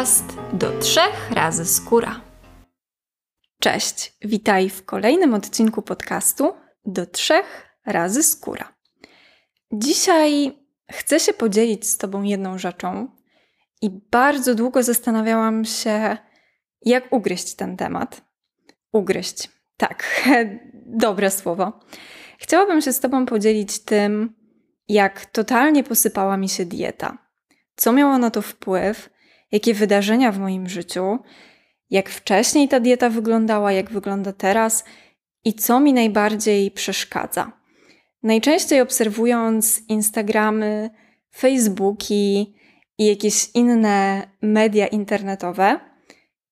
podcast do trzech razy skóra. Cześć, witaj w kolejnym odcinku podcastu do trzech razy skóra. Dzisiaj chcę się podzielić z Tobą jedną rzeczą i bardzo długo zastanawiałam się, jak ugryźć ten temat. Ugryźć. Tak, dobre słowo. Chciałabym się z Tobą podzielić tym, jak totalnie posypała mi się dieta. Co miało na to wpływ, jakie wydarzenia w moim życiu, jak wcześniej ta dieta wyglądała, jak wygląda teraz i co mi najbardziej przeszkadza. Najczęściej obserwując Instagramy, Facebooki i jakieś inne media internetowe,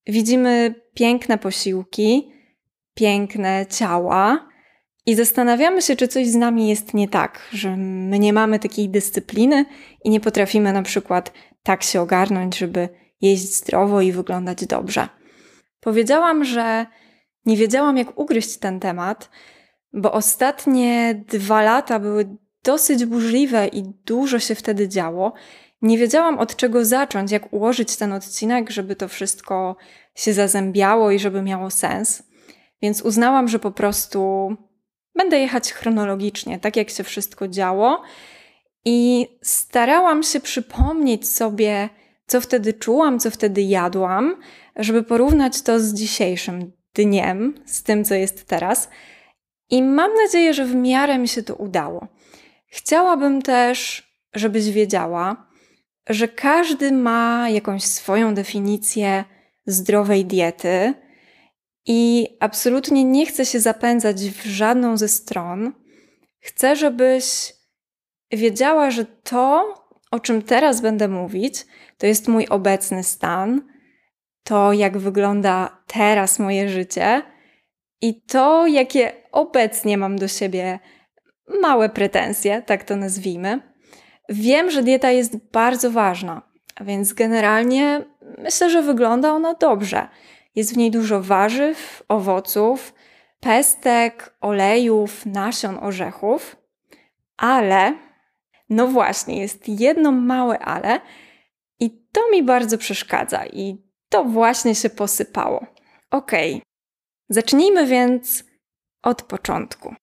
widzimy piękne posiłki, piękne ciała i zastanawiamy się, czy coś z nami jest nie tak, że my nie mamy takiej dyscypliny i nie potrafimy na przykład tak się ogarnąć, żeby jeść zdrowo i wyglądać dobrze. Powiedziałam, że nie wiedziałam, jak ugryźć ten temat, bo ostatnie dwa lata były dosyć burzliwe i dużo się wtedy działo. Nie wiedziałam od czego zacząć, jak ułożyć ten odcinek, żeby to wszystko się zazębiało i żeby miało sens. Więc uznałam, że po prostu będę jechać chronologicznie, tak jak się wszystko działo. I starałam się przypomnieć sobie, co wtedy czułam, co wtedy jadłam, żeby porównać to z dzisiejszym dniem, z tym, co jest teraz. I mam nadzieję, że w miarę mi się to udało. Chciałabym też, żebyś wiedziała, że każdy ma jakąś swoją definicję zdrowej diety i absolutnie nie chcę się zapędzać w żadną ze stron. Chcę, żebyś wiedziała, że to, o czym teraz będę mówić, to jest mój obecny stan, to jak wygląda teraz moje życie i to, jakie obecnie mam do siebie małe pretensje, tak to nazwijmy. Wiem, że dieta jest bardzo ważna, więc generalnie myślę, że wygląda ona dobrze. Jest w niej dużo warzyw, owoców, pestek, olejów, nasion, orzechów, ale no właśnie, jest jedno małe ale i to mi bardzo przeszkadza i to właśnie się posypało. Okay. zacznijmy więc od początku.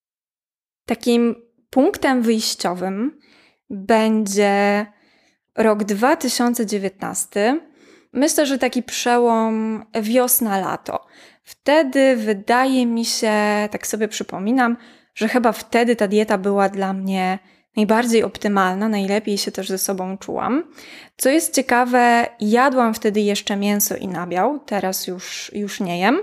Takim punktem wyjściowym będzie rok 2019. Myślę, że taki przełom wiosna-lato. Wtedy wydaje mi się, tak sobie przypominam, że chyba wtedy ta dieta była dla mnie najbardziej optymalna, najlepiej się też ze sobą czułam. Co jest ciekawe, jadłam wtedy jeszcze mięso i nabiał, teraz już, już nie jem,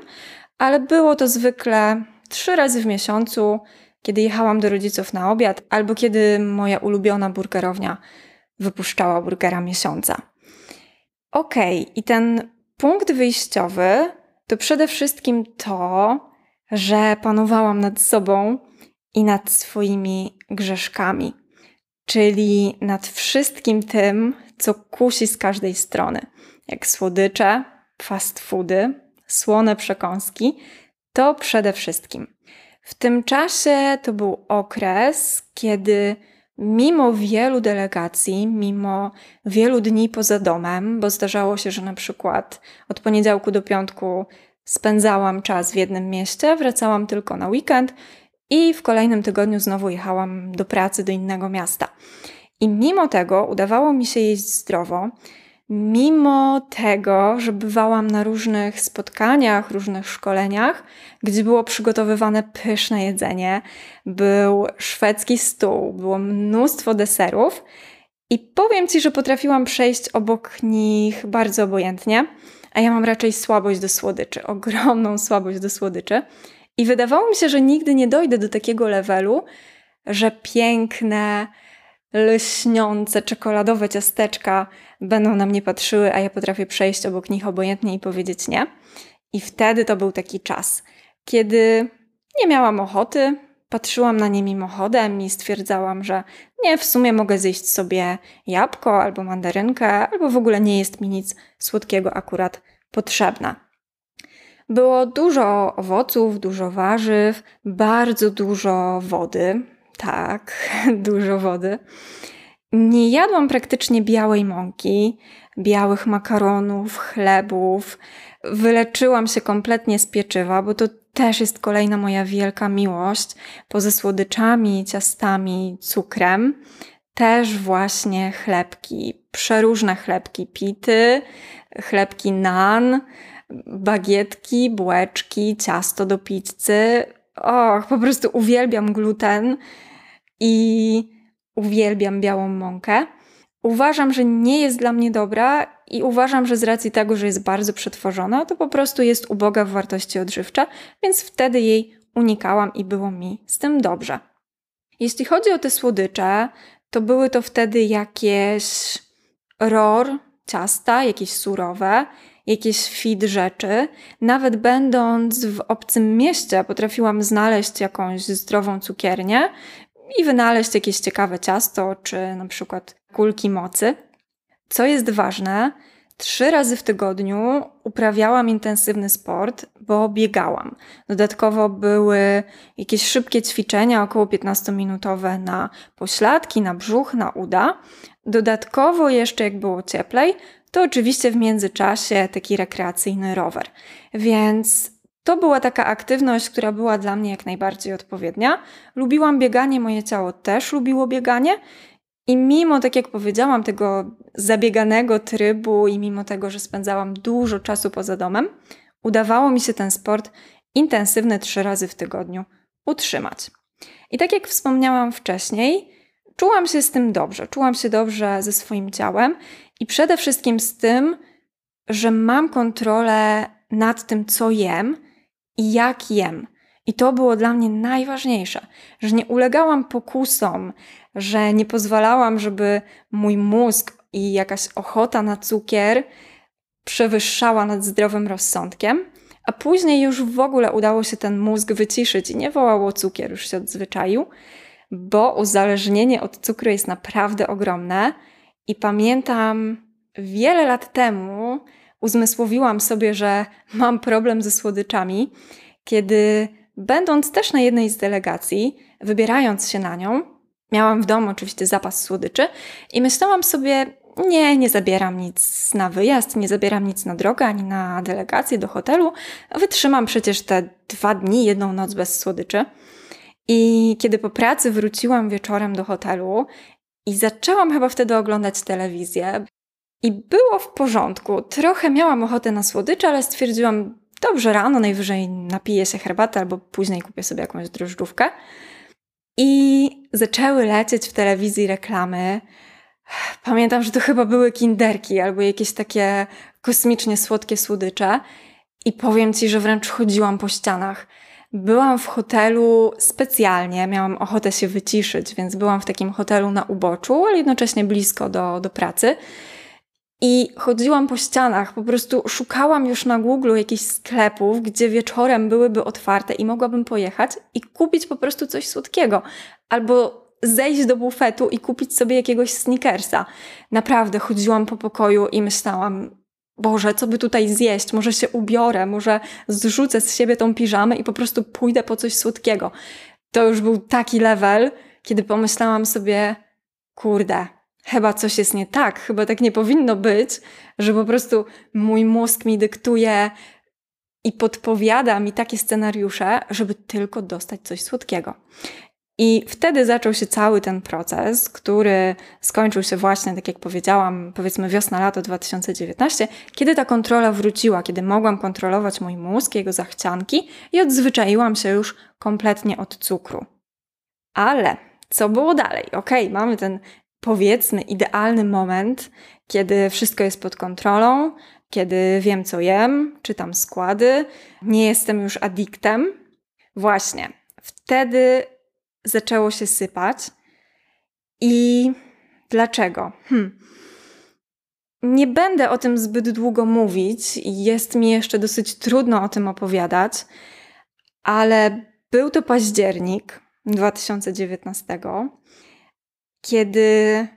ale było to zwykle trzy razy w miesiącu, kiedy jechałam do rodziców na obiad, albo kiedy moja ulubiona burgerownia wypuszczała burgera miesiąca. Okej, okay, i ten punkt wyjściowy to przede wszystkim to, że panowałam nad sobą i nad swoimi grzeszkami czyli nad wszystkim tym, co kusi z każdej strony, jak słodycze, fast foody, słone przekąski, to przede wszystkim. W tym czasie to był okres, kiedy mimo wielu delegacji, mimo wielu dni poza domem, bo zdarzało się, że na przykład od poniedziałku do piątku spędzałam czas w jednym mieście, wracałam tylko na weekend i w kolejnym tygodniu znowu jechałam do pracy do innego miasta. I mimo tego udawało mi się jeść zdrowo, mimo tego, że bywałam na różnych spotkaniach, różnych szkoleniach, gdzie było przygotowywane pyszne jedzenie, był szwedzki stół, było mnóstwo deserów. I powiem Ci, że potrafiłam przejść obok nich bardzo obojętnie, a ja mam raczej słabość do słodyczy, ogromną słabość do słodyczy. I wydawało mi się, że nigdy nie dojdę do takiego levelu, że piękne, lśniące, czekoladowe ciasteczka będą na mnie patrzyły, a ja potrafię przejść obok nich obojętnie i powiedzieć nie. I wtedy to był taki czas, kiedy nie miałam ochoty, patrzyłam na nie mimochodem i stwierdzałam, że nie, w sumie mogę zjeść sobie jabłko albo mandarynkę, albo w ogóle nie jest mi nic słodkiego akurat potrzebna. Było dużo owoców, dużo warzyw, bardzo dużo wody. Tak, dużo wody. Nie jadłam praktycznie białej mąki. białych makaronów, chlebów. Wyleczyłam się kompletnie z pieczywa, bo to też jest kolejna moja wielka miłość. Poza słodyczami, ciastami, cukrem, też właśnie chlebki, przeróżne chlebki pity, chlebki nan, bagietki, bułeczki, ciasto do pizzy. Och, po prostu uwielbiam gluten i uwielbiam białą mąkę. Uważam, że nie jest dla mnie dobra i uważam, że z racji tego, że jest bardzo przetworzona, to po prostu jest uboga w wartości odżywcze, więc wtedy jej unikałam i było mi z tym dobrze. Jeśli chodzi o te słodycze, to były to wtedy jakieś ror, ciasta, jakieś surowe, jakieś fit rzeczy. Nawet będąc w obcym mieście, potrafiłam znaleźć jakąś zdrową cukiernię i wynaleźć jakieś ciekawe ciasto, czy na przykład kulki mocy. Co jest ważne, trzy razy w tygodniu uprawiałam intensywny sport, bo biegałam. Dodatkowo były jakieś szybkie ćwiczenia, około 15-minutowe na pośladki, na brzuch, na uda. Dodatkowo jeszcze jak było cieplej, to oczywiście w międzyczasie taki rekreacyjny rower. Więc to była taka aktywność, która była dla mnie jak najbardziej odpowiednia. Lubiłam bieganie, moje ciało też lubiło bieganie. I mimo, tak jak powiedziałam, tego zabieganego trybu i mimo tego, że spędzałam dużo czasu poza domem, udawało mi się ten sport intensywny trzy razy w tygodniu utrzymać. I tak jak wspomniałam wcześniej, czułam się z tym dobrze. Czułam się dobrze ze swoim ciałem i przede wszystkim z tym, że mam kontrolę nad tym, co jem i jak jem. I to było dla mnie najważniejsze, że nie ulegałam pokusom, że nie pozwalałam, żeby mój mózg i jakaś ochota na cukier przewyższała nad zdrowym rozsądkiem, a później już w ogóle udało się ten mózg wyciszyć i nie wołało cukier, już się odzwyczaił, bo uzależnienie od cukru jest naprawdę ogromne. I pamiętam wiele lat temu uzmysłowiłam sobie, że mam problem ze słodyczami, kiedy będąc też na jednej z delegacji, wybierając się na nią, miałam w domu oczywiście zapas słodyczy i myślałam sobie, nie, nie zabieram nic na wyjazd, nie zabieram nic na drogę ani na delegację do hotelu. Wytrzymam przecież te dwa dni, jedną noc bez słodyczy. I kiedy po pracy wróciłam wieczorem do hotelu i zaczęłam chyba wtedy oglądać telewizję, i było w porządku. Trochę miałam ochotę na słodycze, ale stwierdziłam, dobrze, rano najwyżej napiję się herbatę albo później kupię sobie jakąś drożdżówkę. I zaczęły lecieć w telewizji reklamy. Pamiętam, że to chyba były kinderki albo jakieś takie kosmicznie słodkie słodycze. I powiem ci, że wręcz chodziłam po ścianach. Byłam w hotelu specjalnie, miałam ochotę się wyciszyć, więc byłam w takim hotelu na uboczu, ale jednocześnie blisko do, do pracy. I chodziłam po ścianach, po prostu szukałam już na Google jakichś sklepów, gdzie wieczorem byłyby otwarte i mogłabym pojechać i kupić po prostu coś słodkiego. Albo zejść do bufetu i kupić sobie jakiegoś sneakersa. Naprawdę chodziłam po pokoju i myślałam, Boże, co by tutaj zjeść? Może się ubiorę, może zrzucę z siebie tą piżamę i po prostu pójdę po coś słodkiego. To już był taki level, kiedy pomyślałam sobie, kurde, chyba coś jest nie tak, chyba tak nie powinno być, że po prostu mój mózg mi dyktuje i podpowiada mi takie scenariusze, żeby tylko dostać coś słodkiego. I wtedy zaczął się cały ten proces, który skończył się właśnie, tak jak powiedziałam, powiedzmy wiosna-lato 2019, kiedy ta kontrola wróciła, kiedy mogłam kontrolować mój mózg, jego zachcianki i odzwyczaiłam się już kompletnie od cukru. Ale co było dalej? Okej, okay, mamy ten powiedzmy idealny moment, kiedy wszystko jest pod kontrolą, kiedy wiem co jem, czytam składy, nie jestem już adiktem. Właśnie, wtedy zaczęło się sypać. I dlaczego? Hm. Nie będę o tym zbyt długo mówić, jest mi jeszcze dosyć trudno o tym opowiadać, ale był to październik 2019 kiedy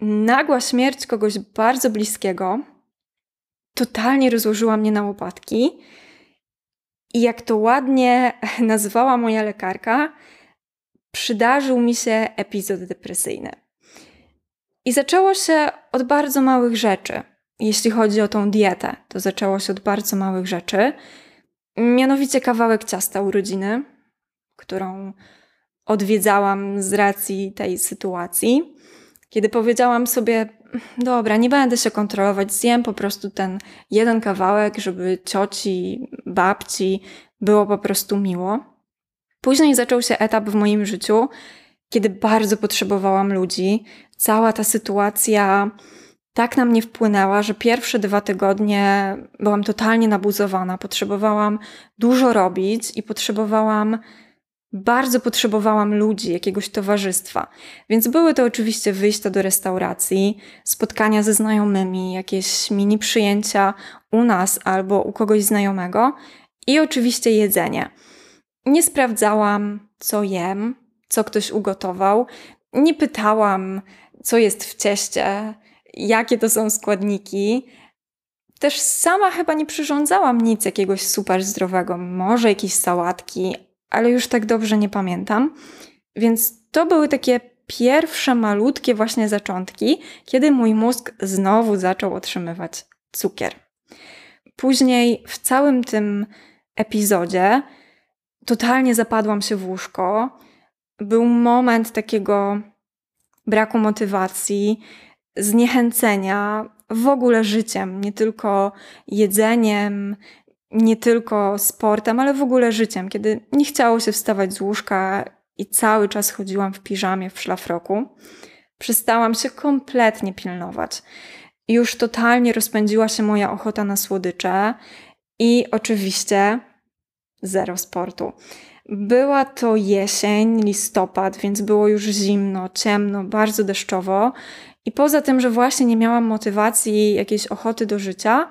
nagła śmierć kogoś bardzo bliskiego totalnie rozłożyła mnie na łopatki. I jak to ładnie nazwała moja lekarka, przydarzył mi się epizod depresyjny. I zaczęło się od bardzo małych rzeczy. Jeśli chodzi o tą dietę, to zaczęło się od bardzo małych rzeczy. Mianowicie kawałek ciasta urodziny, którą odwiedzałam z racji tej sytuacji. Kiedy powiedziałam sobie, dobra, nie będę się kontrolować, zjem po prostu ten jeden kawałek, żeby cioci, babci było po prostu miło. Później zaczął się etap w moim życiu, kiedy bardzo potrzebowałam ludzi. Cała ta sytuacja tak na mnie wpłynęła, że pierwsze dwa tygodnie byłam totalnie nabuzowana. Potrzebowałam dużo robić i potrzebowałam, bardzo potrzebowałam ludzi, jakiegoś towarzystwa. Więc były to oczywiście wyjścia do restauracji, spotkania ze znajomymi, jakieś mini przyjęcia u nas albo u kogoś znajomego i oczywiście jedzenie. Nie sprawdzałam, co jem, co ktoś ugotował. Nie pytałam, co jest w cieście, jakie to są składniki. Też sama chyba nie przyrządzałam nic jakiegoś super zdrowego, może jakieś sałatki, ale już tak dobrze nie pamiętam. Więc to były takie pierwsze malutkie właśnie zaczątki, kiedy mój mózg znowu zaczął otrzymywać cukier. Później w całym tym epizodzie totalnie zapadłam się w łóżko. Był moment takiego braku motywacji, zniechęcenia w ogóle życiem, nie tylko jedzeniem, nie tylko sportem, ale w ogóle życiem, kiedy nie chciało się wstawać z łóżka i cały czas chodziłam w piżamie, w szlafroku. Przestałam się kompletnie pilnować. Już totalnie rozpędziła się moja ochota na słodycze i oczywiście zero sportu. Była to jesień, listopad, więc było już zimno, ciemno, bardzo deszczowo. I poza tym, że właśnie nie miałam motywacji, jakiejś ochoty do życia,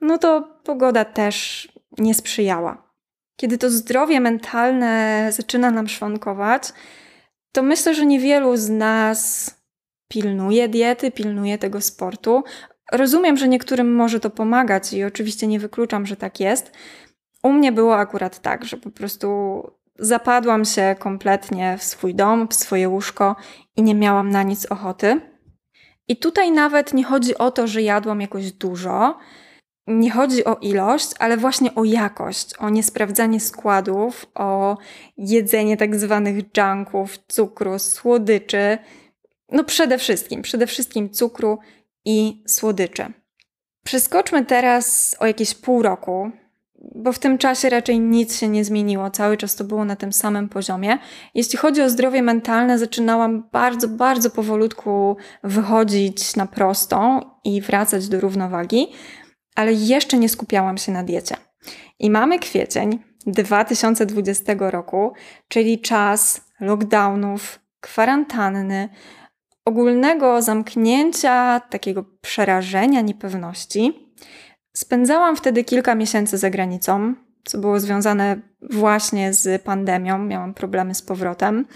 no to pogoda też nie sprzyjała. Kiedy to zdrowie mentalne zaczyna nam szwankować, to myślę, że niewielu z nas pilnuje diety, pilnuje tego sportu. Rozumiem, że niektórym może to pomagać i oczywiście nie wykluczam, że tak jest, u mnie było akurat tak, że po prostu zapadłam się kompletnie w swój dom, w swoje łóżko i nie miałam na nic ochoty. I tutaj nawet nie chodzi o to, że jadłam jakoś dużo, nie chodzi o ilość, ale właśnie o jakość, o niesprawdzanie składów, o jedzenie tak zwanych junków, cukru, słodyczy. No przede wszystkim, przede wszystkim cukru i słodyczy. Przeskoczmy teraz o jakieś pół roku, bo w tym czasie raczej nic się nie zmieniło, cały czas to było na tym samym poziomie. Jeśli chodzi o zdrowie mentalne, zaczynałam bardzo, bardzo powolutku wychodzić na prostą i wracać do równowagi, ale jeszcze nie skupiałam się na diecie. I mamy kwiecień 2020 roku, czyli czas lockdownów, kwarantanny, ogólnego zamknięcia, takiego przerażenia, niepewności. Spędzałam wtedy kilka miesięcy za granicą, co było związane właśnie z pandemią. Miałam problemy z powrotem,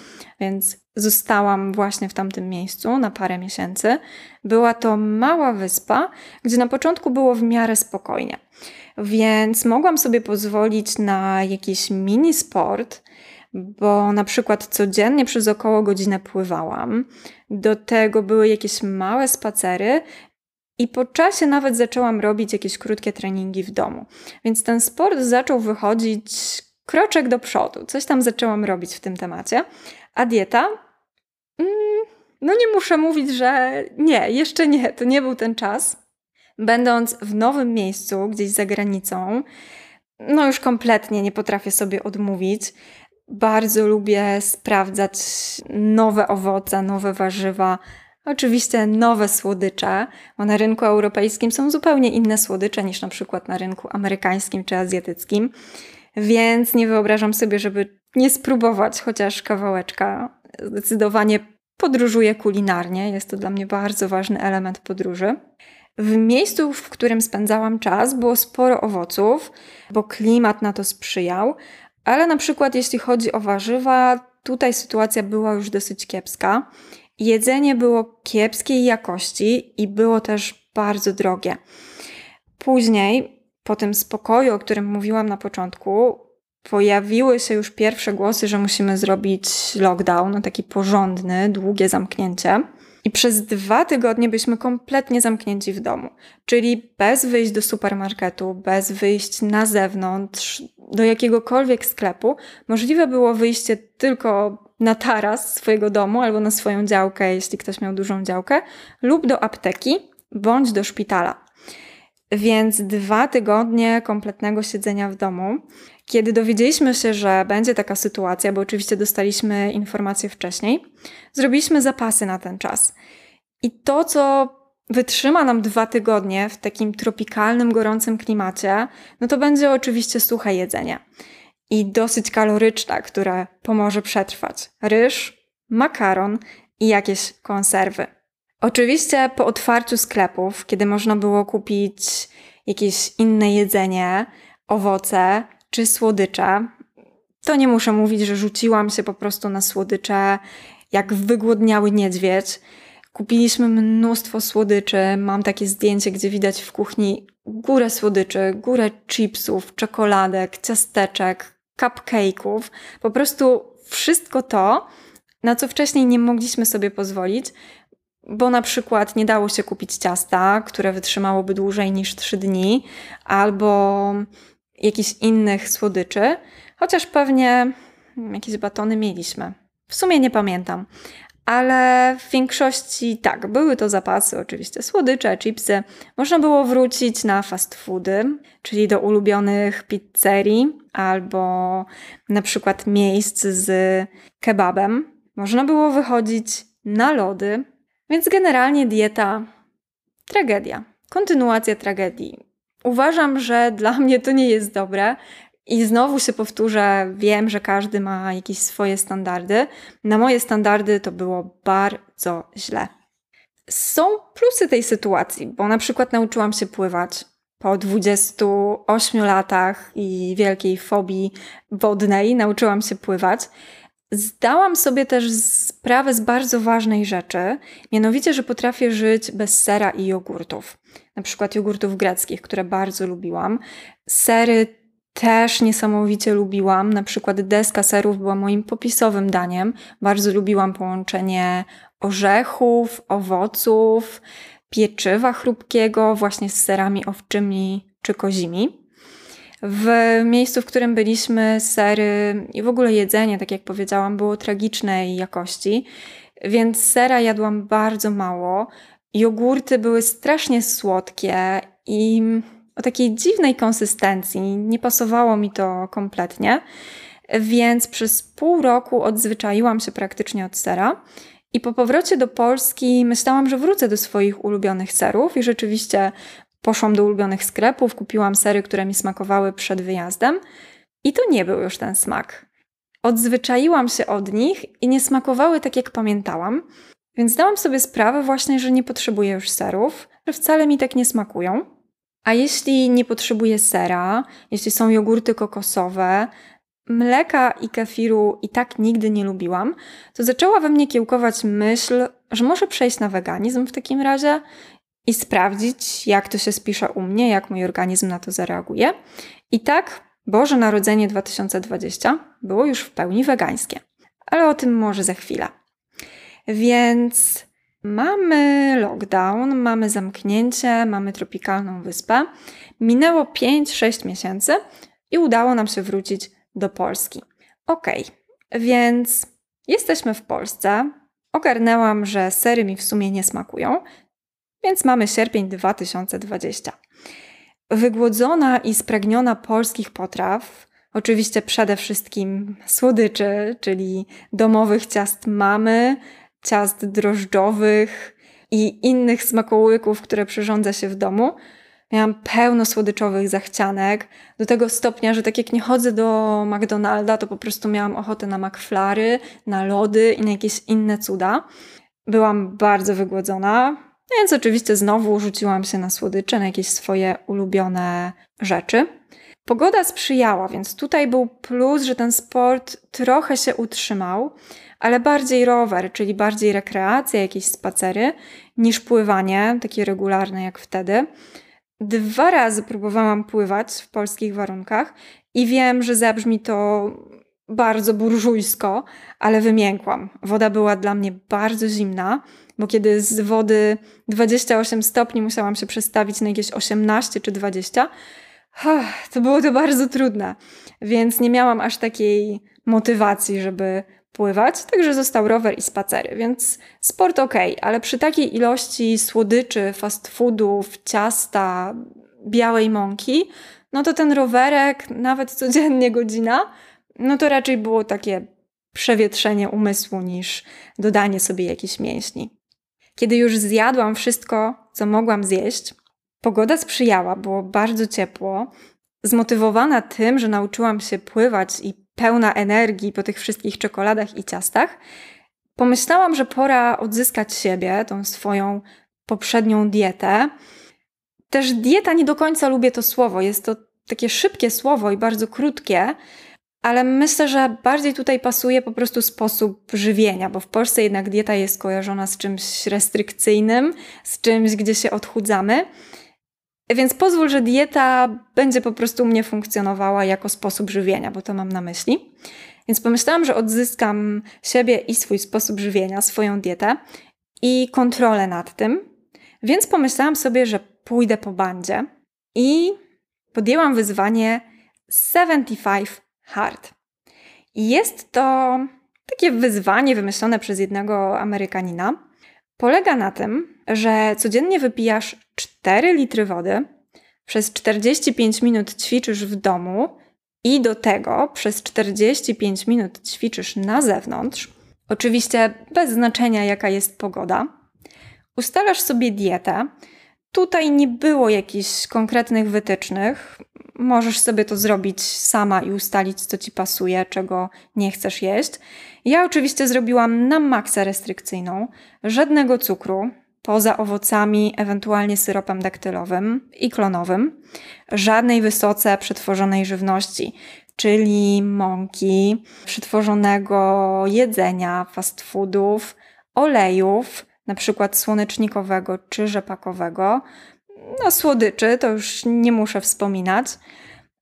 więc zostałam właśnie w tamtym miejscu na parę miesięcy. Była to mała wyspa, gdzie na początku było w miarę spokojnie, więc mogłam sobie pozwolić na jakiś mini sport bo na przykład codziennie przez około godzinę pływałam. Do tego były jakieś małe spacery i po czasie nawet zaczęłam robić jakieś krótkie treningi w domu. Więc ten sport zaczął wychodzić kroczek do przodu. Coś tam zaczęłam robić w tym temacie. A dieta? Mm, no nie muszę mówić, że nie, jeszcze nie, to nie był ten czas. Będąc w nowym miejscu, gdzieś za granicą, no już kompletnie nie potrafię sobie odmówić. Bardzo lubię sprawdzać nowe owoce, nowe warzywa, Oczywiście nowe słodycze, bo na rynku europejskim są zupełnie inne słodycze niż na przykład na rynku amerykańskim czy azjatyckim, więc nie wyobrażam sobie, żeby nie spróbować chociaż kawałeczka. Zdecydowanie podróżuję kulinarnie, jest to dla mnie bardzo ważny element podróży. W miejscu, w którym spędzałam czas, było sporo owoców, bo klimat na to sprzyjał, ale na przykład jeśli chodzi o warzywa, tutaj sytuacja była już dosyć kiepska. Jedzenie było kiepskiej jakości i było też bardzo drogie. Później, po tym spokoju, o którym mówiłam na początku, pojawiły się już pierwsze głosy, że musimy zrobić lockdown, taki porządny, długie zamknięcie. I przez dwa tygodnie byliśmy kompletnie zamknięci w domu, czyli bez wyjść do supermarketu, bez wyjść na zewnątrz, do jakiegokolwiek sklepu. Możliwe było wyjście tylko na taras swojego domu albo na swoją działkę, jeśli ktoś miał dużą działkę, lub do apteki bądź do szpitala. Więc dwa tygodnie kompletnego siedzenia w domu. Kiedy dowiedzieliśmy się, że będzie taka sytuacja, bo oczywiście dostaliśmy informacje wcześniej, zrobiliśmy zapasy na ten czas. I to, co wytrzyma nam dwa tygodnie w takim tropikalnym, gorącym klimacie, no to będzie oczywiście suche jedzenie. I dosyć kaloryczne, które pomoże przetrwać. Ryż, makaron i jakieś konserwy. Oczywiście po otwarciu sklepów, kiedy można było kupić jakieś inne jedzenie, owoce czy słodycze, to nie muszę mówić, że rzuciłam się po prostu na słodycze jak wygłodniały niedźwiedź. Kupiliśmy mnóstwo słodyczy. Mam takie zdjęcie, gdzie widać w kuchni górę słodyczy, górę chipsów, czekoladek, ciasteczek, cupcake'ów. Po prostu wszystko to, na co wcześniej nie mogliśmy sobie pozwolić, bo na przykład nie dało się kupić ciasta, które wytrzymałoby dłużej niż 3 dni, albo jakichś innych słodyczy, chociaż pewnie jakieś batony mieliśmy. W sumie nie pamiętam, ale w większości tak, były to zapasy, oczywiście słodycze, chipsy. Można było wrócić na fast foody, czyli do ulubionych pizzerii albo na przykład miejsc z kebabem. Można było wychodzić na lody, więc generalnie dieta tragedia. Kontynuacja tragedii. Uważam, że dla mnie to nie jest dobre. I znowu się powtórzę, wiem, że każdy ma jakieś swoje standardy. Na moje standardy to było bardzo źle. Są plusy tej sytuacji, bo na przykład nauczyłam się pływać po 28 latach i wielkiej fobii wodnej, nauczyłam się pływać. Zdałam sobie też sprawę z bardzo ważnej rzeczy, mianowicie, że potrafię żyć bez sera i jogurtów. Na przykład jogurtów greckich, które bardzo lubiłam. Sery też niesamowicie lubiłam. Na przykład deska serów była moim popisowym daniem. Bardzo lubiłam połączenie orzechów, owoców, pieczywa chrupkiego właśnie z serami owczymi czy kozimi. W miejscu, w którym byliśmy, sery i w ogóle jedzenie, tak jak powiedziałam, było tragicznej jakości, więc sera jadłam bardzo mało. Jogurty były strasznie słodkie i o takiej dziwnej konsystencji. Nie pasowało mi to kompletnie, więc przez pół roku odzwyczaiłam się praktycznie od sera. I po powrocie do Polski myślałam, że wrócę do swoich ulubionych serów, i rzeczywiście Poszłam do ulubionych sklepów, kupiłam sery, które mi smakowały przed wyjazdem i to nie był już ten smak. Odzwyczaiłam się od nich i nie smakowały tak, jak pamiętałam, więc dałam sobie sprawę właśnie, że nie potrzebuję już serów, że wcale mi tak nie smakują. A jeśli nie potrzebuję sera, jeśli są jogurty kokosowe, mleka i kefiru i tak nigdy nie lubiłam, to zaczęła we mnie kiełkować myśl, że może przejść na weganizm w takim razie i sprawdzić, jak to się spisze u mnie, jak mój organizm na to zareaguje. I tak Boże Narodzenie 2020 było już w pełni wegańskie. Ale o tym może za chwilę. Więc mamy lockdown, mamy zamknięcie, mamy tropikalną wyspę. Minęło 5-6 miesięcy i udało nam się wrócić do Polski. Ok, więc jesteśmy w Polsce. Ogarnęłam, że sery mi w sumie nie smakują, więc mamy sierpień 2020. Wygłodzona i spragniona polskich potraw, oczywiście przede wszystkim słodyczy, czyli domowych ciast mamy, ciast drożdżowych i innych smakołyków, które przyrządza się w domu. Miałam pełno słodyczowych zachcianek, do tego stopnia, że tak jak nie chodzę do McDonalda, to po prostu miałam ochotę na McFlary, na lody i na jakieś inne cuda. Byłam bardzo wygłodzona, więc oczywiście znowu rzuciłam się na słodycze, na jakieś swoje ulubione rzeczy. Pogoda sprzyjała, więc tutaj był plus, że ten sport trochę się utrzymał, ale bardziej rower, czyli bardziej rekreacja, jakieś spacery, niż pływanie, takie regularne jak wtedy. Dwa razy próbowałam pływać w polskich warunkach i wiem, że zabrzmi to bardzo burżujsko, ale wymiękłam. Woda była dla mnie bardzo zimna, bo kiedy z wody 28 stopni musiałam się przestawić na jakieś 18 czy 20, to było to bardzo trudne, więc nie miałam aż takiej motywacji, żeby pływać, także został rower i spacery, więc sport ok, ale przy takiej ilości słodyczy, fast foodów, ciasta, białej mąki, no to ten rowerek, nawet codziennie godzina, no to raczej było takie przewietrzenie umysłu niż dodanie sobie jakichś mięśni. Kiedy już zjadłam wszystko, co mogłam zjeść, pogoda sprzyjała, było bardzo ciepło. Zmotywowana tym, że nauczyłam się pływać i pełna energii po tych wszystkich czekoladach i ciastach, pomyślałam, że pora odzyskać siebie, tą swoją poprzednią dietę. Też dieta nie do końca lubię to słowo. Jest to takie szybkie słowo i bardzo krótkie, ale myślę, że bardziej tutaj pasuje po prostu sposób żywienia, bo w Polsce jednak dieta jest kojarzona z czymś restrykcyjnym, z czymś, gdzie się odchudzamy. Więc pozwól, że dieta będzie po prostu u mnie funkcjonowała jako sposób żywienia, bo to mam na myśli. Więc pomyślałam, że odzyskam siebie i swój sposób żywienia, swoją dietę i kontrolę nad tym. Więc pomyślałam sobie, że pójdę po bandzie i podjęłam wyzwanie 75 Hard. I jest to takie wyzwanie wymyślone przez jednego Amerykanina. Polega na tym, że codziennie wypijasz 4 litry wody, przez 45 minut ćwiczysz w domu i do tego przez 45 minut ćwiczysz na zewnątrz. Oczywiście bez znaczenia, jaka jest pogoda. Ustalasz sobie dietę. Tutaj nie było jakichś konkretnych wytycznych. Możesz sobie to zrobić sama i ustalić, co ci pasuje, czego nie chcesz jeść. Ja oczywiście zrobiłam na maksa restrykcyjną. Żadnego cukru, poza owocami, ewentualnie syropem daktylowym i klonowym, żadnej wysoce przetworzonej żywności, czyli mąki, przetworzonego jedzenia, fast foodów, olejów, na przykład słonecznikowego czy rzepakowego, no słodyczy, to już nie muszę wspominać.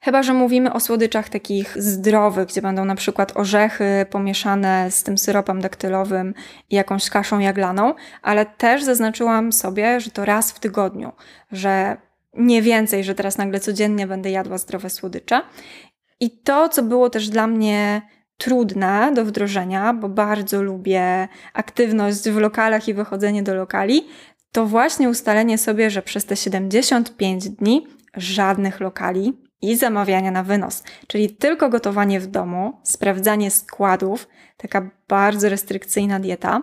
Chyba, że mówimy o słodyczach takich zdrowych, gdzie będą na przykład orzechy pomieszane z tym syropem daktylowym i jakąś kaszą jaglaną, ale też zaznaczyłam sobie, że to raz w tygodniu, że nie więcej, że teraz nagle codziennie będę jadła zdrowe słodycze. I to, co było też dla mnie trudne do wdrożenia, bo bardzo lubię aktywność w lokalach i wychodzenie do lokali, to właśnie ustalenie sobie, że przez te 75 dni żadnych lokali, i zamawiania na wynos, czyli tylko gotowanie w domu, sprawdzanie składów, taka bardzo restrykcyjna dieta.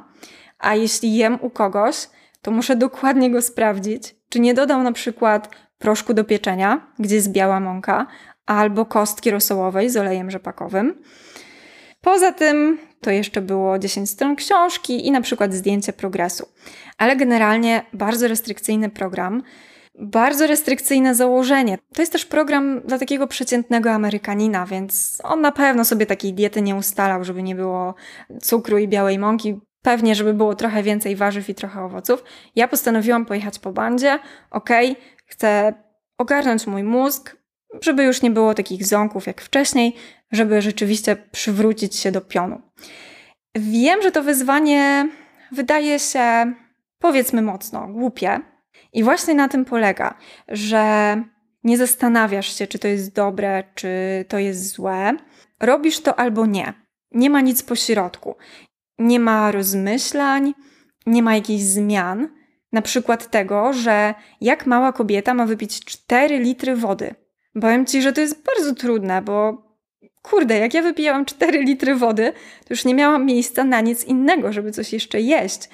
A jeśli jem u kogoś, to muszę dokładnie go sprawdzić, czy nie dodał na przykład proszku do pieczenia, gdzie jest biała mąka, albo kostki rosołowej z olejem rzepakowym. Poza tym to jeszcze było 10 stron książki i na przykład zdjęcie progresu. Ale generalnie bardzo restrykcyjny program, bardzo restrykcyjne założenie. To jest też program dla takiego przeciętnego Amerykanina, więc on na pewno sobie takiej diety nie ustalał, żeby nie było cukru i białej mąki. Pewnie, żeby było trochę więcej warzyw i trochę owoców. Ja postanowiłam pojechać po bandzie. Ok, chcę ogarnąć mój mózg, żeby już nie było takich ząków jak wcześniej, żeby rzeczywiście przywrócić się do pionu. Wiem, że to wyzwanie wydaje się, powiedzmy mocno, głupie, i właśnie na tym polega, że nie zastanawiasz się, czy to jest dobre, czy to jest złe. Robisz to albo nie. Nie ma nic pośrodku. Nie ma rozmyślań, nie ma jakichś zmian. Na przykład tego, że jak mała kobieta ma wypić 4 litry wody. Powiem ci, że to jest bardzo trudne, bo kurde, jak ja wypijałam 4 litry wody, to już nie miałam miejsca na nic innego, żeby coś jeszcze jeść.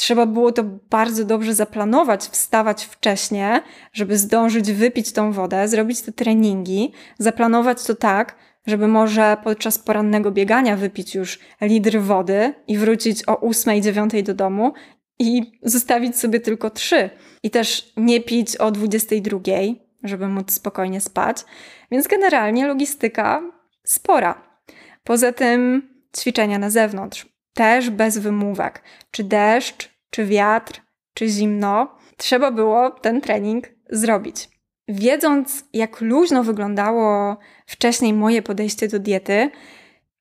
Trzeba było to bardzo dobrze zaplanować, wstawać wcześnie, żeby zdążyć wypić tą wodę, zrobić te treningi, zaplanować to tak, żeby może podczas porannego biegania wypić już litr wody i wrócić o 8-9 do domu i zostawić sobie tylko trzy. I też nie pić o 22, żeby móc spokojnie spać. Więc generalnie logistyka spora. Poza tym ćwiczenia na zewnątrz też bez wymówek. Czy deszcz, czy wiatr, czy zimno, trzeba było ten trening zrobić. Wiedząc, jak luźno wyglądało wcześniej moje podejście do diety,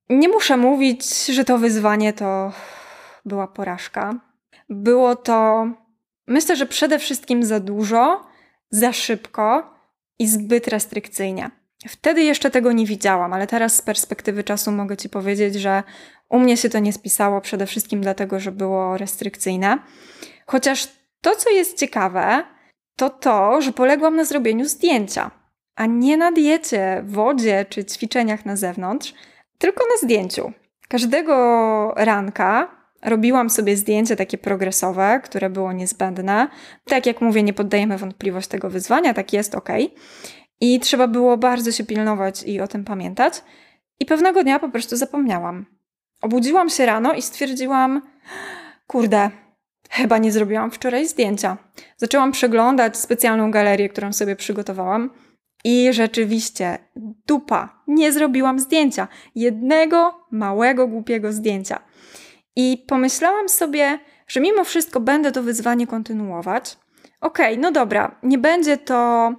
Nie muszę mówić, że to wyzwanie to była porażka. Było to, myślę, że przede wszystkim za dużo, za szybko i zbyt restrykcyjnie. Wtedy jeszcze tego nie widziałam, ale teraz z perspektywy czasu mogę Ci powiedzieć, że u mnie się to nie spisało przede wszystkim dlatego, że było restrykcyjne. Chociaż to, co jest ciekawe, to to, że poległam na zrobieniu zdjęcia, a nie na diecie, wodzie czy ćwiczeniach na zewnątrz, tylko na zdjęciu. Każdego ranka robiłam sobie zdjęcie takie progresowe, które było niezbędne. Tak jak mówię, nie poddajemy wątpliwość tego wyzwania, tak jest, ok. I trzeba było bardzo się pilnować i o tym pamiętać. I pewnego dnia po prostu zapomniałam. Obudziłam się rano i stwierdziłam, kurde, chyba nie zrobiłam wczoraj zdjęcia. Zaczęłam przeglądać specjalną galerię, którą sobie przygotowałam. I rzeczywiście, dupa, nie zrobiłam zdjęcia. Jednego małego, głupiego zdjęcia. I pomyślałam sobie, że mimo wszystko będę to wyzwanie kontynuować. Okej, okay, no dobra, nie będzie to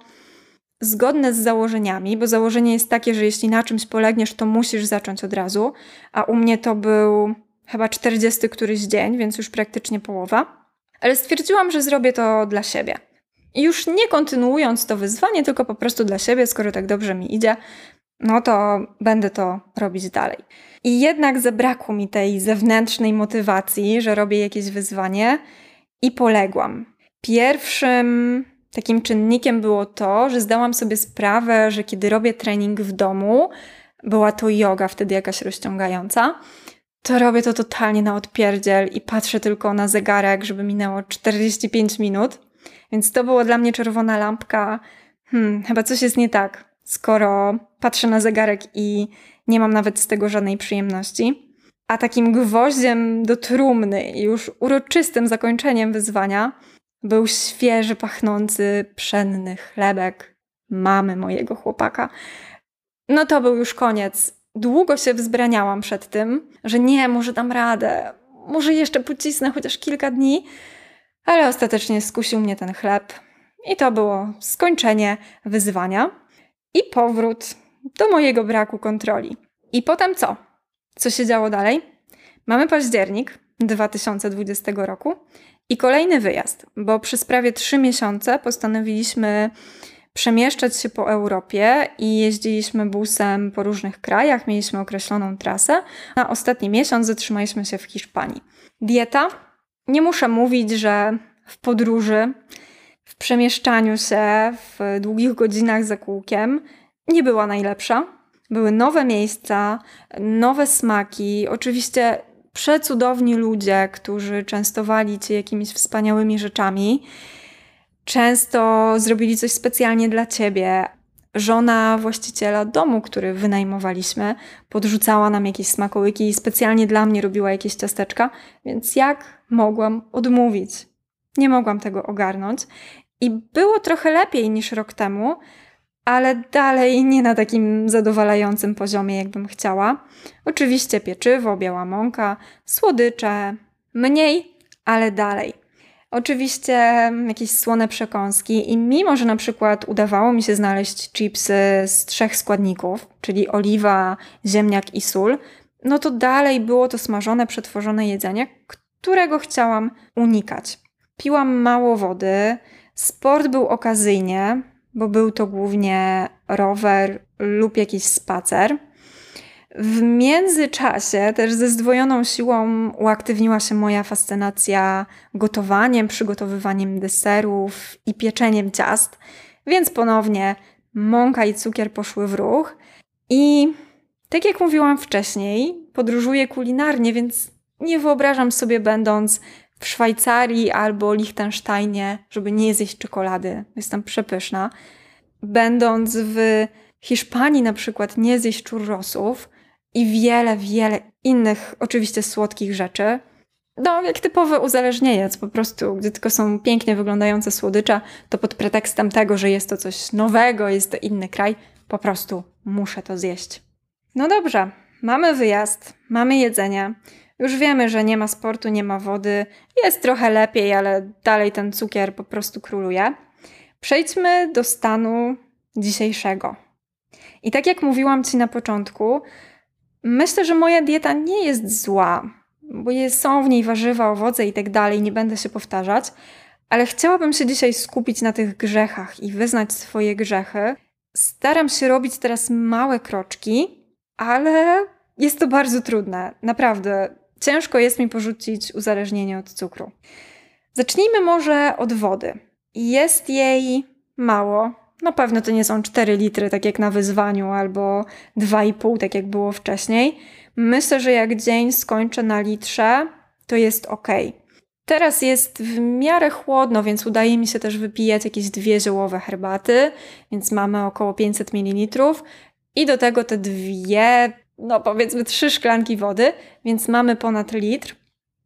zgodne z założeniami, bo założenie jest takie, że jeśli na czymś polegniesz, to musisz zacząć od razu, a u mnie to był chyba 40 któryś dzień, więc już praktycznie połowa. Ale stwierdziłam, że zrobię to dla siebie. I już nie kontynuując to wyzwanie, tylko po prostu dla siebie, skoro tak dobrze mi idzie, no to będę to robić dalej. I jednak zabrakło mi tej zewnętrznej motywacji, że robię jakieś wyzwanie i poległam. Pierwszym takim czynnikiem było to, że zdałam sobie sprawę, że kiedy robię trening w domu, była to yoga wtedy jakaś rozciągająca, to robię to totalnie na odpierdziel i patrzę tylko na zegarek, żeby minęło 45 minut. Więc to było dla mnie czerwona lampka. Hmm, chyba coś jest nie tak, skoro patrzę na zegarek i nie mam nawet z tego żadnej przyjemności. A takim gwoździem do trumny i już uroczystym zakończeniem wyzwania był świeży, pachnący, pszenny chlebek mamy mojego chłopaka. No to był już koniec. Długo się wzbraniałam przed tym, że nie, może dam radę, może jeszcze pocisnę chociaż kilka dni, ale ostatecznie skusił mnie ten chleb. I to było skończenie wyzwania i powrót do mojego braku kontroli. I potem co? Co się działo dalej? Mamy październik 2020 roku i kolejny wyjazd, bo przez prawie trzy miesiące postanowiliśmy przemieszczać się po Europie i jeździliśmy busem po różnych krajach, mieliśmy określoną trasę. Na ostatni miesiąc zatrzymaliśmy się w Hiszpanii. Dieta? Nie muszę mówić, że w podróży, w przemieszczaniu się, w długich godzinach za kółkiem nie była najlepsza. Były nowe miejsca, nowe smaki, oczywiście przecudowni ludzie, którzy częstowali cię jakimiś wspaniałymi rzeczami. Często zrobili coś specjalnie dla ciebie. Żona właściciela domu, który wynajmowaliśmy, podrzucała nam jakieś smakołyki i specjalnie dla mnie robiła jakieś ciasteczka, więc jak mogłam odmówić? Nie mogłam tego ogarnąć. I było trochę lepiej niż rok temu, ale dalej nie na takim zadowalającym poziomie, jakbym chciała. Oczywiście pieczywo, biała mąka, słodycze, mniej, ale dalej. Oczywiście jakieś słone przekąski i mimo, że na przykład udawało mi się znaleźć chipsy z trzech składników, czyli oliwa, ziemniak i sól, no to dalej było to smażone, przetworzone jedzenie, którego chciałam unikać. Piłam mało wody, sport był okazyjnie, bo był to głównie rower lub jakiś spacer. W międzyczasie też ze zdwojoną siłą uaktywniła się moja fascynacja gotowaniem, przygotowywaniem deserów i pieczeniem ciast, więc ponownie mąka i cukier poszły w ruch. I tak jak mówiłam wcześniej, podróżuję kulinarnie, więc nie wyobrażam sobie, będąc w Szwajcarii albo Liechtensteinie, żeby nie zjeść czekolady. Jestem przepyszna. Będąc w Hiszpanii na przykład nie zjeść churrosów i wiele, wiele innych oczywiście słodkich rzeczy. No, jak typowy uzależnieniec, po prostu, gdy tylko są pięknie wyglądające słodycze, to pod pretekstem tego, że jest to coś nowego, jest to inny kraj, po prostu muszę to zjeść. No dobrze, mamy wyjazd, mamy jedzenie, już wiemy, że nie ma sportu, nie ma wody, jest trochę lepiej, ale dalej ten cukier po prostu króluje. Przejdźmy do stanu dzisiejszego. I tak jak mówiłam Ci na początku, Myślę, że moja dieta nie jest zła, bo są w niej warzywa, owoce i tak dalej, nie będę się powtarzać, ale chciałabym się dzisiaj skupić na tych grzechach i wyznać swoje grzechy. Staram się robić teraz małe kroczki, ale jest to bardzo trudne. Naprawdę, ciężko jest mi porzucić uzależnienie od cukru. Zacznijmy może od wody. Jest jej mało. Na pewno to nie są 4 litry, tak jak na wyzwaniu, albo 2,5, tak jak było wcześniej. Myślę, że jak dzień skończę na litrze, to jest ok. Teraz jest w miarę chłodno, więc udaje mi się też wypijać jakieś dwie ziołowe herbaty, więc mamy około 500 ml. I do tego te dwie, no powiedzmy trzy szklanki wody, więc mamy ponad litr.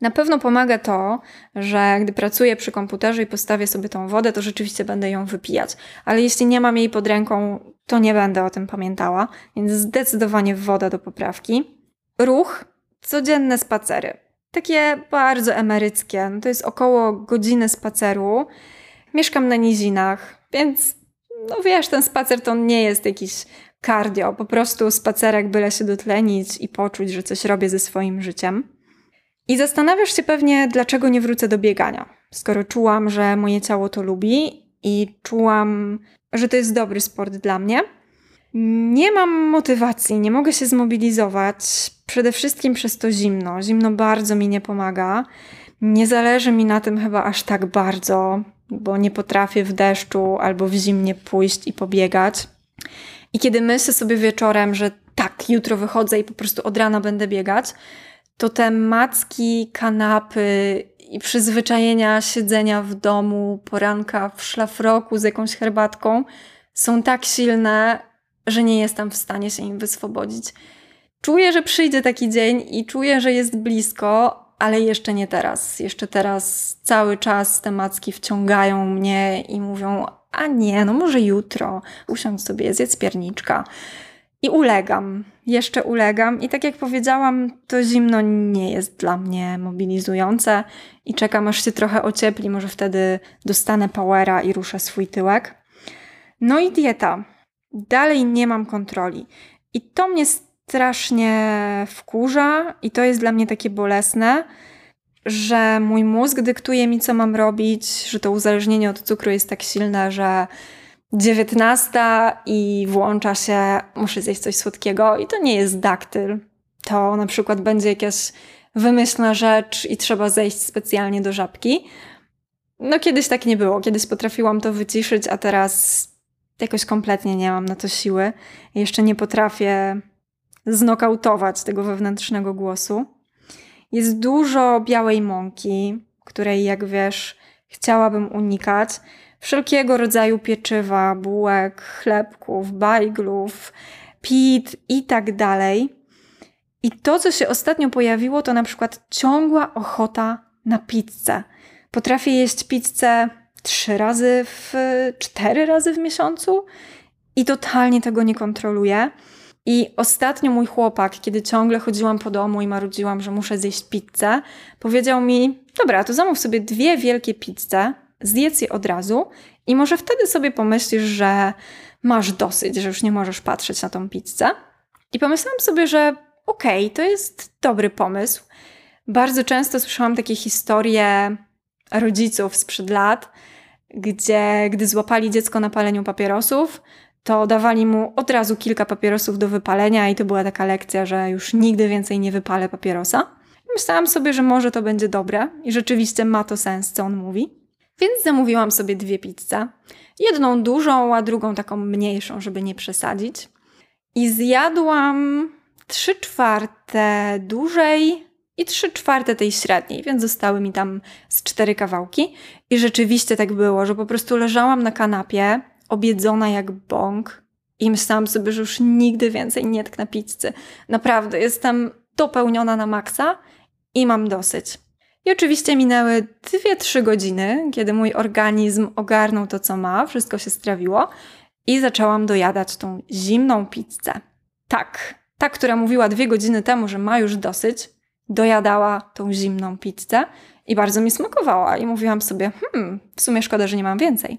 Na pewno pomaga to, że gdy pracuję przy komputerze i postawię sobie tą wodę, to rzeczywiście będę ją wypijać. Ale jeśli nie mam jej pod ręką, to nie będę o tym pamiętała, więc zdecydowanie woda do poprawki. Ruch, codzienne spacery. Takie bardzo emeryckie. No to jest około godziny spaceru. Mieszkam na nizinach, więc no wiesz, ten spacer to nie jest jakiś cardio, po prostu spacerek, byle się dotlenić i poczuć, że coś robię ze swoim życiem. I zastanawiasz się pewnie, dlaczego nie wrócę do biegania, skoro czułam, że moje ciało to lubi i czułam, że to jest dobry sport dla mnie. Nie mam motywacji, nie mogę się zmobilizować, przede wszystkim przez to zimno. Zimno bardzo mi nie pomaga. Nie zależy mi na tym chyba aż tak bardzo, bo nie potrafię w deszczu albo w zimnie pójść i pobiegać. I kiedy myślę sobie wieczorem, że tak, jutro wychodzę i po prostu od rana będę biegać, to te macki, kanapy i przyzwyczajenia siedzenia w domu, poranka w szlafroku z jakąś herbatką są tak silne, że nie jestem w stanie się im wyswobodzić. Czuję, że przyjdzie taki dzień i czuję, że jest blisko, ale jeszcze nie teraz. Jeszcze teraz cały czas te macki wciągają mnie i mówią: A nie, no może jutro, usiądź sobie, zjedz pierniczka. I ulegam, jeszcze ulegam. I tak jak powiedziałam, to zimno nie jest dla mnie mobilizujące i czekam aż się trochę ociepli, może wtedy dostanę powera i ruszę swój tyłek. No i dieta. Dalej nie mam kontroli. I to mnie strasznie wkurza i to jest dla mnie takie bolesne, że mój mózg dyktuje mi, co mam robić, że to uzależnienie od cukru jest tak silne, że 19 i włącza się, muszę zjeść coś słodkiego i to nie jest daktyl. To na przykład będzie jakaś wymyślna rzecz i trzeba zejść specjalnie do żabki. No kiedyś tak nie było, kiedyś potrafiłam to wyciszyć, a teraz jakoś kompletnie nie mam na to siły. Jeszcze nie potrafię znokautować tego wewnętrznego głosu. Jest dużo białej mąki, której, jak wiesz, chciałabym unikać. Wszelkiego rodzaju pieczywa, bułek, chlebków, bajglów, pit i tak dalej. I to, co się ostatnio pojawiło, to na przykład ciągła ochota na pizzę. Potrafię jeść pizzę trzy razy w, cztery razy w miesiącu i totalnie tego nie kontroluję. I ostatnio mój chłopak, kiedy ciągle chodziłam po domu i marudziłam, że muszę zjeść pizzę, powiedział mi: Dobra, to zamów sobie dwie wielkie pizze, zjedz je od razu i może wtedy sobie pomyślisz, że masz dosyć, że już nie możesz patrzeć na tą pizzę. I pomyślałam sobie, że okej, okay, to jest dobry pomysł. Bardzo często słyszałam takie historie rodziców sprzed lat, gdzie gdy złapali dziecko na paleniu papierosów, to dawali mu od razu kilka papierosów do wypalenia i to była taka lekcja, że już nigdy więcej nie wypalę papierosa. Myślałam sobie, że może to będzie dobre i rzeczywiście ma to sens, co on mówi. Więc zamówiłam sobie dwie pizze. Jedną dużą, a drugą taką mniejszą, żeby nie przesadzić. I zjadłam trzy czwarte dużej i trzy czwarte tej średniej, więc zostały mi tam z cztery kawałki. I rzeczywiście tak było, że po prostu leżałam na kanapie, obiedzona jak bąk i myślałam sobie, że już nigdy więcej nie tknę pizzy. Naprawdę, jestem dopełniona na maksa i mam dosyć. I oczywiście minęły 2-3 godziny, kiedy mój organizm ogarnął to, co ma, wszystko się strawiło i zaczęłam dojadać tą zimną pizzę. Tak, ta, która mówiła dwie godziny temu, że ma już dosyć, dojadała tą zimną pizzę i bardzo mi smakowała. I mówiłam sobie, hmm, w sumie szkoda, że nie mam więcej.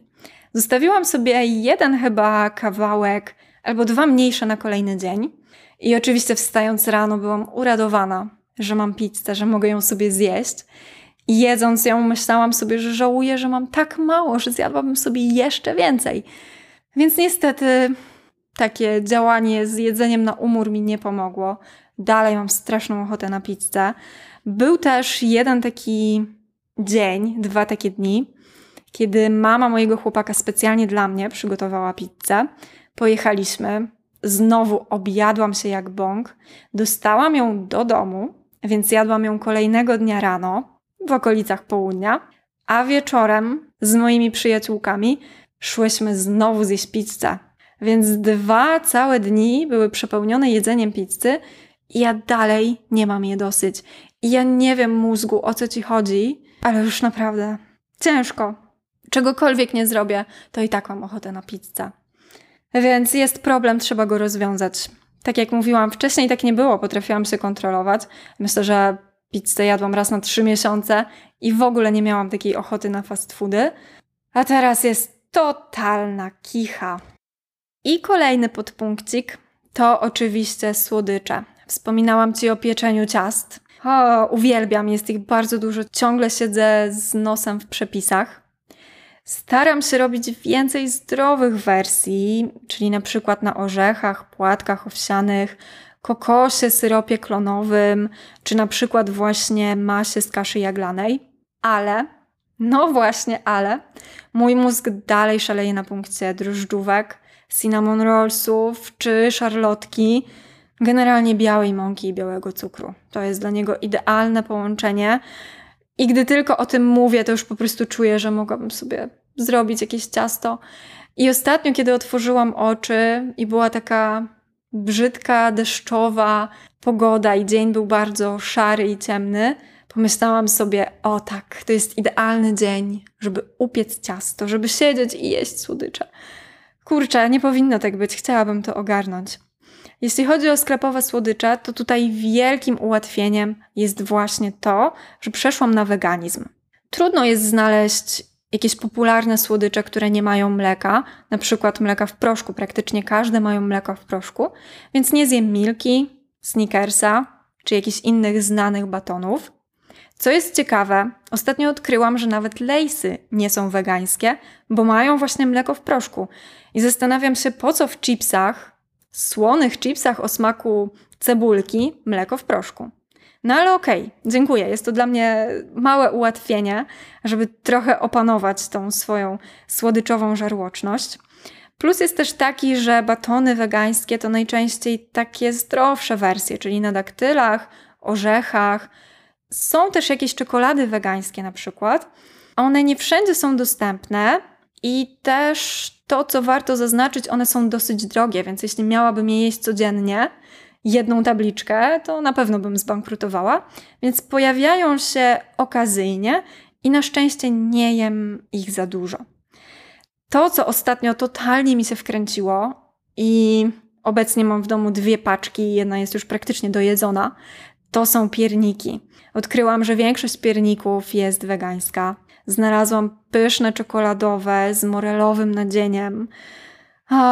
Zostawiłam sobie jeden chyba kawałek albo dwa mniejsze na kolejny dzień. I oczywiście wstając rano byłam uradowana, że mam pizzę, że mogę ją sobie zjeść. I jedząc ją myślałam sobie, że żałuję, że mam tak mało, że zjadłabym sobie jeszcze więcej. Więc niestety takie działanie z jedzeniem na umór mi nie pomogło. Dalej mam straszną ochotę na pizzę. Był też jeden taki dzień, dwa takie dni, kiedy mama mojego chłopaka specjalnie dla mnie przygotowała pizzę. Pojechaliśmy, znowu objadłam się jak bąk, dostałam ją do domu, więc jadłam ją kolejnego dnia rano, w okolicach południa, a wieczorem z moimi przyjaciółkami szłyśmy znowu zjeść pizzę. Więc dwa całe dni były przepełnione jedzeniem pizzy i ja dalej nie mam je dosyć. I ja nie wiem mózgu o co ci chodzi, ale już naprawdę ciężko. Czegokolwiek nie zrobię, to i tak mam ochotę na pizzę. Więc jest problem, trzeba go rozwiązać. Tak jak mówiłam wcześniej, tak nie było, potrafiłam się kontrolować. Myślę, że pizzę jadłam raz na trzy miesiące i w ogóle nie miałam takiej ochoty na fast foody. A teraz jest totalna kicha. I kolejny podpunkcik to oczywiście słodycze. Wspominałam Ci o pieczeniu ciast. O, uwielbiam, jest ich bardzo dużo. Ciągle siedzę z nosem w przepisach. Staram się robić więcej zdrowych wersji, czyli na przykład na orzechach, płatkach owsianych, kokosie, syropie klonowym, czy na przykład właśnie masie z kaszy jaglanej. Ale, no właśnie, ale, mój mózg dalej szaleje na punkcie drożdżówek, cinnamon rollsów czy szarlotki, generalnie białej mąki i białego cukru. To jest dla niego idealne połączenie. I gdy tylko o tym mówię, to już po prostu czuję, że mogłabym sobie zrobić jakieś ciasto. I ostatnio, kiedy otworzyłam oczy i była taka brzydka, deszczowa pogoda i dzień był bardzo szary i ciemny, pomyślałam sobie, o tak, to jest idealny dzień, żeby upiec ciasto, żeby siedzieć i jeść słodycze. Kurczę, nie powinno tak być, chciałabym to ogarnąć. Jeśli chodzi o sklepowe słodycze, to tutaj wielkim ułatwieniem jest właśnie to, że przeszłam na weganizm. Trudno jest znaleźć jakieś popularne słodycze, które nie mają mleka, na przykład mleka w proszku. Praktycznie każde mają mleko w proszku, więc nie zjem Milki, Snickersa czy jakichś innych znanych batonów. Co jest ciekawe, ostatnio odkryłam, że nawet lejsy nie są wegańskie, bo mają właśnie mleko w proszku. I zastanawiam się, po co w chipsach, słonych chipsach o smaku cebulki, mleko w proszku. No ale okej, okay, dziękuję. Jest to dla mnie małe ułatwienie, żeby trochę opanować tą swoją słodyczową żarłoczność. Plus jest też taki, że batony wegańskie to najczęściej takie zdrowsze wersje, czyli na daktylach, orzechach. Są też jakieś czekolady wegańskie na przykład. One nie wszędzie są dostępne i też to, co warto zaznaczyć, one są dosyć drogie, więc jeśli miałabym je jeść codziennie, jedną tabliczkę, to na pewno bym zbankrutowała. Więc pojawiają się okazyjnie i na szczęście nie jem ich za dużo. To, co ostatnio totalnie mi się wkręciło i obecnie mam w domu dwie paczki, jedna jest już praktycznie dojedzona, to są pierniki. Odkryłam, że większość pierników jest wegańska. Znalazłam pyszne czekoladowe z morelowym nadzieniem.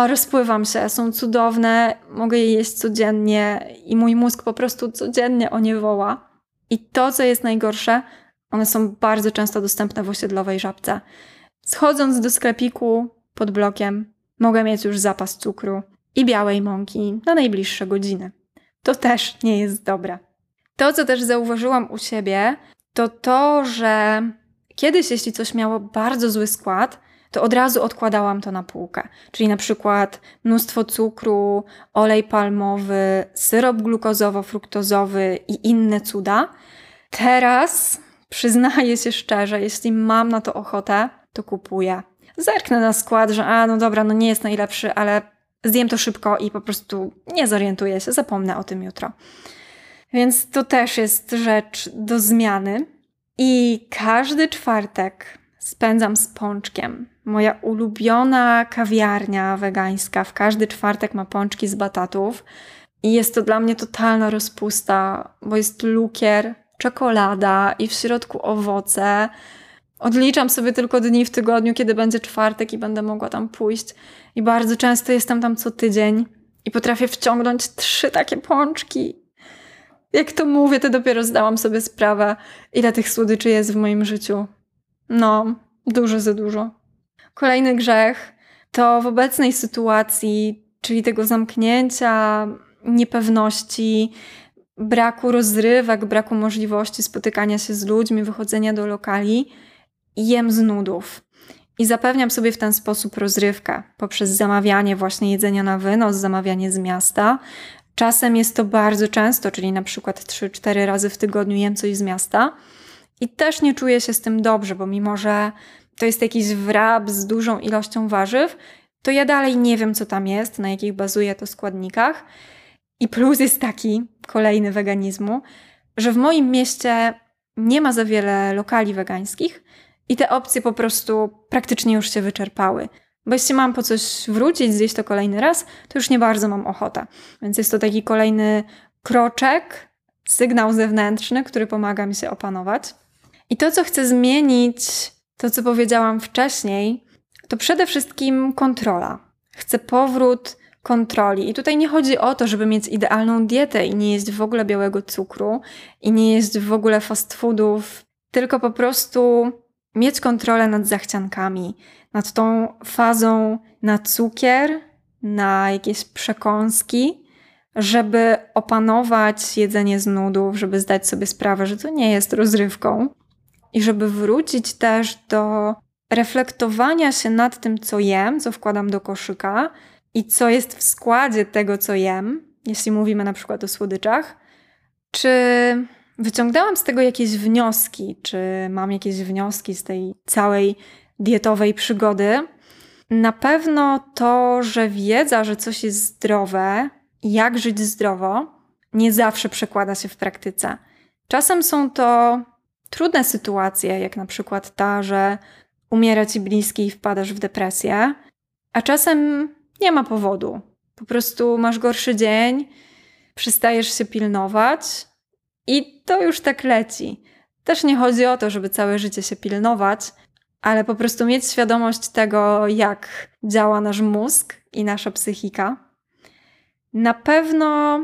Rozpływam się, są cudowne, mogę je jeść codziennie i mój mózg po prostu codziennie o nie woła. I to, co jest najgorsze, one są bardzo często dostępne w osiedlowej żabce. Schodząc do sklepiku pod blokiem, mogę mieć już zapas cukru i białej mąki na najbliższe godziny. To też nie jest dobre. To, co też zauważyłam u siebie, to to, że kiedyś, jeśli coś miało bardzo zły skład, to od razu odkładałam to na półkę. Czyli na przykład mnóstwo cukru, olej palmowy, syrop glukozowo-fruktozowy i inne cuda. Teraz przyznaję się szczerze, jeśli mam na to ochotę, to kupuję. Zerknę na skład, że a no dobra, no nie jest najlepszy, ale zjem to szybko i po prostu nie zorientuję się, zapomnę o tym jutro. Więc to też jest rzecz do zmiany. I każdy czwartek spędzam z pączkiem. Moja ulubiona kawiarnia wegańska w każdy czwartek ma pączki z batatów. I jest to dla mnie totalna rozpusta, bo jest lukier, czekolada i w środku owoce. Odliczam sobie tylko dni w tygodniu, kiedy będzie czwartek i będę mogła tam pójść. I bardzo często jestem tam co tydzień. i potrafię wciągnąć trzy takie pączki. Jak to mówię, to dopiero zdałam sobie sprawę, ile tych słodyczy jest w moim życiu. No, dużo za dużo. Kolejny grzech to w obecnej sytuacji, czyli tego zamknięcia, niepewności, braku rozrywek, braku możliwości spotykania się z ludźmi, wychodzenia do lokali, jem z nudów. I zapewniam sobie w ten sposób rozrywkę poprzez zamawianie właśnie jedzenia na wynos, zamawianie z miasta. Czasem jest to bardzo często, czyli na przykład 3-4 razy w tygodniu jem coś z miasta. I też nie czuję się z tym dobrze, bo mimo że to jest jakiś wrab z dużą ilością warzyw, to ja dalej nie wiem, co tam jest, na jakich bazuje to składnikach. I plus jest taki, kolejny weganizmu, że w moim mieście nie ma za wiele lokali wegańskich i te opcje po prostu praktycznie już się wyczerpały. Bo jeśli mam po coś wrócić, zjeść to kolejny raz, to już nie bardzo mam ochotę. Więc jest to taki kolejny kroczek, sygnał zewnętrzny, który pomaga mi się opanować. I to, co chcę zmienić, to co powiedziałam wcześniej, to przede wszystkim kontrola. Chcę powrót kontroli. I tutaj nie chodzi o to, żeby mieć idealną dietę i nie jeść w ogóle białego cukru i nie jeść w ogóle fast foodów, tylko po prostu mieć kontrolę nad zachciankami, nad tą fazą na cukier, na jakieś przekąski, żeby opanować jedzenie z nudów, żeby zdać sobie sprawę, że to nie jest rozrywką i żeby wrócić też do reflektowania się nad tym, co jem, co wkładam do koszyka i co jest w składzie tego, co jem, jeśli mówimy na przykład o słodyczach, czy wyciągnęłam z tego jakieś wnioski, czy mam jakieś wnioski z tej całej dietowej przygody. Na pewno to, że wiedza, że coś jest zdrowe, jak żyć zdrowo, nie zawsze przekłada się w praktyce. Czasem są to trudne sytuacje, jak na przykład ta, że umiera ci bliski i wpadasz w depresję, a czasem nie ma powodu. Po prostu masz gorszy dzień, przestajesz się pilnować i to już tak leci. Też nie chodzi o to, żeby całe życie się pilnować, ale po prostu mieć świadomość tego, jak działa nasz mózg i nasza psychika. Na pewno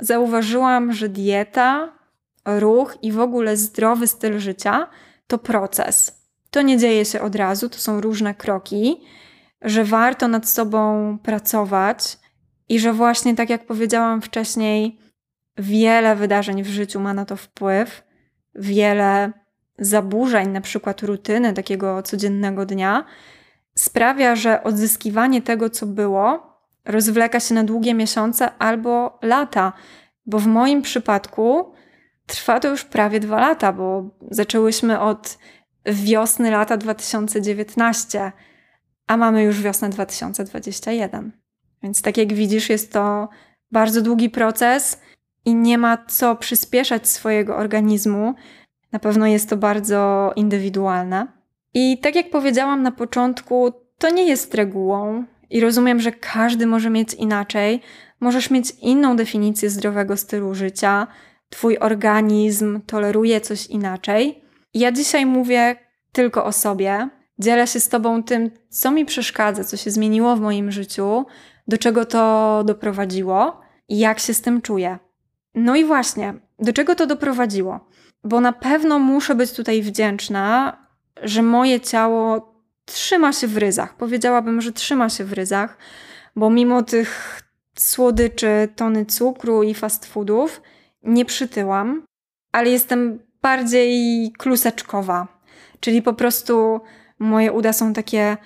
zauważyłam, że dieta, ruch i w ogóle zdrowy styl życia to proces. To nie dzieje się od razu, to są różne kroki, że warto nad sobą pracować i że właśnie tak jak powiedziałam wcześniej, wiele wydarzeń w życiu ma na to wpływ, wiele zaburzeń, na przykład rutyny takiego codziennego dnia, sprawia, że odzyskiwanie tego, co było, rozwleka się na długie miesiące albo lata, bo w moim przypadku trwa to już prawie dwa lata, bo zaczęłyśmy od wiosny lata 2019, a mamy już wiosnę 2021. Więc tak jak widzisz, jest to bardzo długi proces i nie ma co przyspieszać swojego organizmu. Na pewno jest to bardzo indywidualne. I tak jak powiedziałam na początku, to nie jest regułą i rozumiem, że każdy może mieć inaczej. Możesz mieć inną definicję zdrowego stylu życia, twój organizm toleruje coś inaczej. Ja dzisiaj mówię tylko o sobie. Dzielę się z tobą tym, co mi przeszkadza, co się zmieniło w moim życiu, do czego to doprowadziło i jak się z tym czuję. No i właśnie, do czego to doprowadziło? Bo na pewno muszę być tutaj wdzięczna, że moje ciało trzyma się w ryzach. Powiedziałabym, że trzyma się w ryzach, bo mimo tych słodyczy, tony cukru i fast foodów nie przytyłam, ale jestem bardziej kluseczkowa. Czyli po prostu moje uda są takie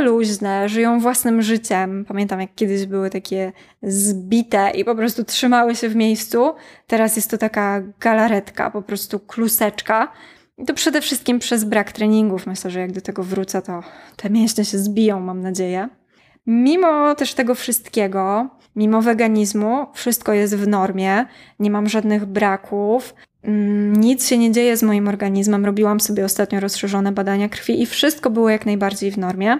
luźne, żyją własnym życiem. Pamiętam, jak kiedyś były takie zbite i po prostu trzymały się w miejscu. Teraz jest to taka galaretka, po prostu kluseczka. I to przede wszystkim przez brak treningów. Myślę, że jak do tego wrócę, to te mięśnie się zbiją, mam nadzieję. Mimo też tego wszystkiego, mimo weganizmu, wszystko jest w normie, nie mam żadnych braków, nic się nie dzieje z moim organizmem. Robiłam sobie ostatnio rozszerzone badania krwi i wszystko było jak najbardziej w normie.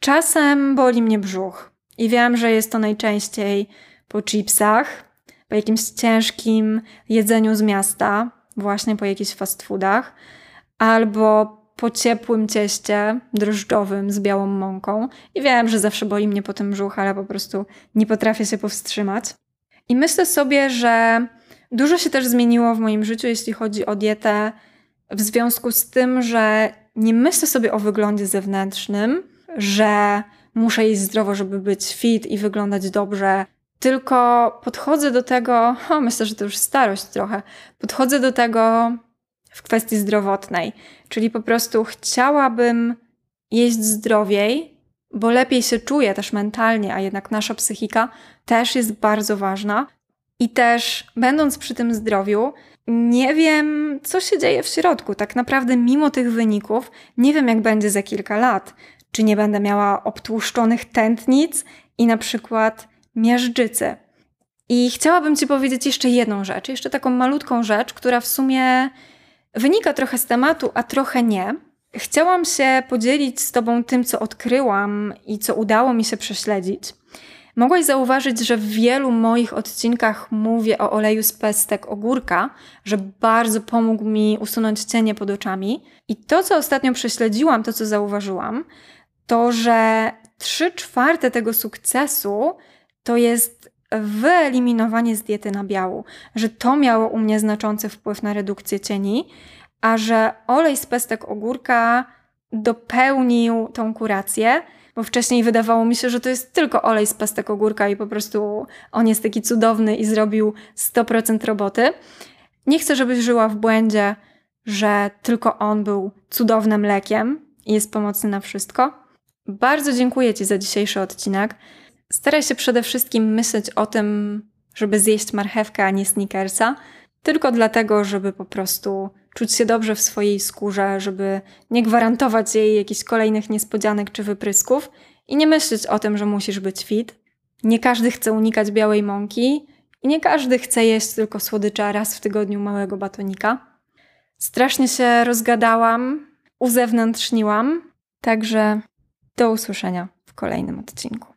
Czasem boli mnie brzuch i wiem, że jest to najczęściej po chipsach, po jakimś ciężkim jedzeniu z miasta, właśnie po jakichś fast foodach, albo po ciepłym cieście drożdżowym z białą mąką. I wiem, że zawsze boli mnie po tym brzuch, ale po prostu nie potrafię się powstrzymać. I myślę sobie, że dużo się też zmieniło w moim życiu, jeśli chodzi o dietę, w związku z tym, że nie myślę sobie o wyglądzie zewnętrznym, że muszę jeść zdrowo, żeby być fit i wyglądać dobrze, tylko podchodzę do tego, o, myślę, że to już starość trochę, podchodzę do tego w kwestii zdrowotnej, czyli po prostu chciałabym jeść zdrowiej, bo lepiej się czuję też mentalnie, a jednak nasza psychika też jest bardzo ważna. I też, będąc przy tym zdrowiu, nie wiem, co się dzieje w środku. Tak naprawdę, mimo tych wyników, nie wiem, jak będzie za kilka lat. Czy nie będę miała obtłuszczonych tętnic i na przykład miażdżycy. I chciałabym Ci powiedzieć jeszcze jedną rzecz, jeszcze taką malutką rzecz, która w sumie wynika trochę z tematu, a trochę nie. Chciałam się podzielić z Tobą tym, co odkryłam i co udało mi się prześledzić. Mogłaś zauważyć, że w wielu moich odcinkach mówię o oleju z pestek ogórka, że bardzo pomógł mi usunąć cienie pod oczami. I to, co ostatnio prześledziłam, to, co zauważyłam, to, że trzy czwarte tego sukcesu to jest wyeliminowanie z diety nabiału, że to miało u mnie znaczący wpływ na redukcję cieni, a że olej z pestek ogórka dopełnił tą kurację, bo wcześniej wydawało mi się, że to jest tylko olej z pestek ogórka i po prostu on jest taki cudowny i zrobił 100% roboty. Nie chcę, żebyś żyła w błędzie, że tylko on był cudownym lekiem i jest pomocny na wszystko. Bardzo dziękuję Ci za dzisiejszy odcinek. Staraj się przede wszystkim myśleć o tym, żeby zjeść marchewkę, a nie snickersa, tylko dlatego, żeby po prostu czuć się dobrze w swojej skórze, żeby nie gwarantować jej jakichś kolejnych niespodzianek czy wyprysków i nie myśleć o tym, że musisz być fit. Nie każdy chce unikać białej mąki i nie każdy chce jeść tylko słodycza raz w tygodniu małego batonika. Strasznie się rozgadałam, uzewnętrzniłam, także do usłyszenia w kolejnym odcinku.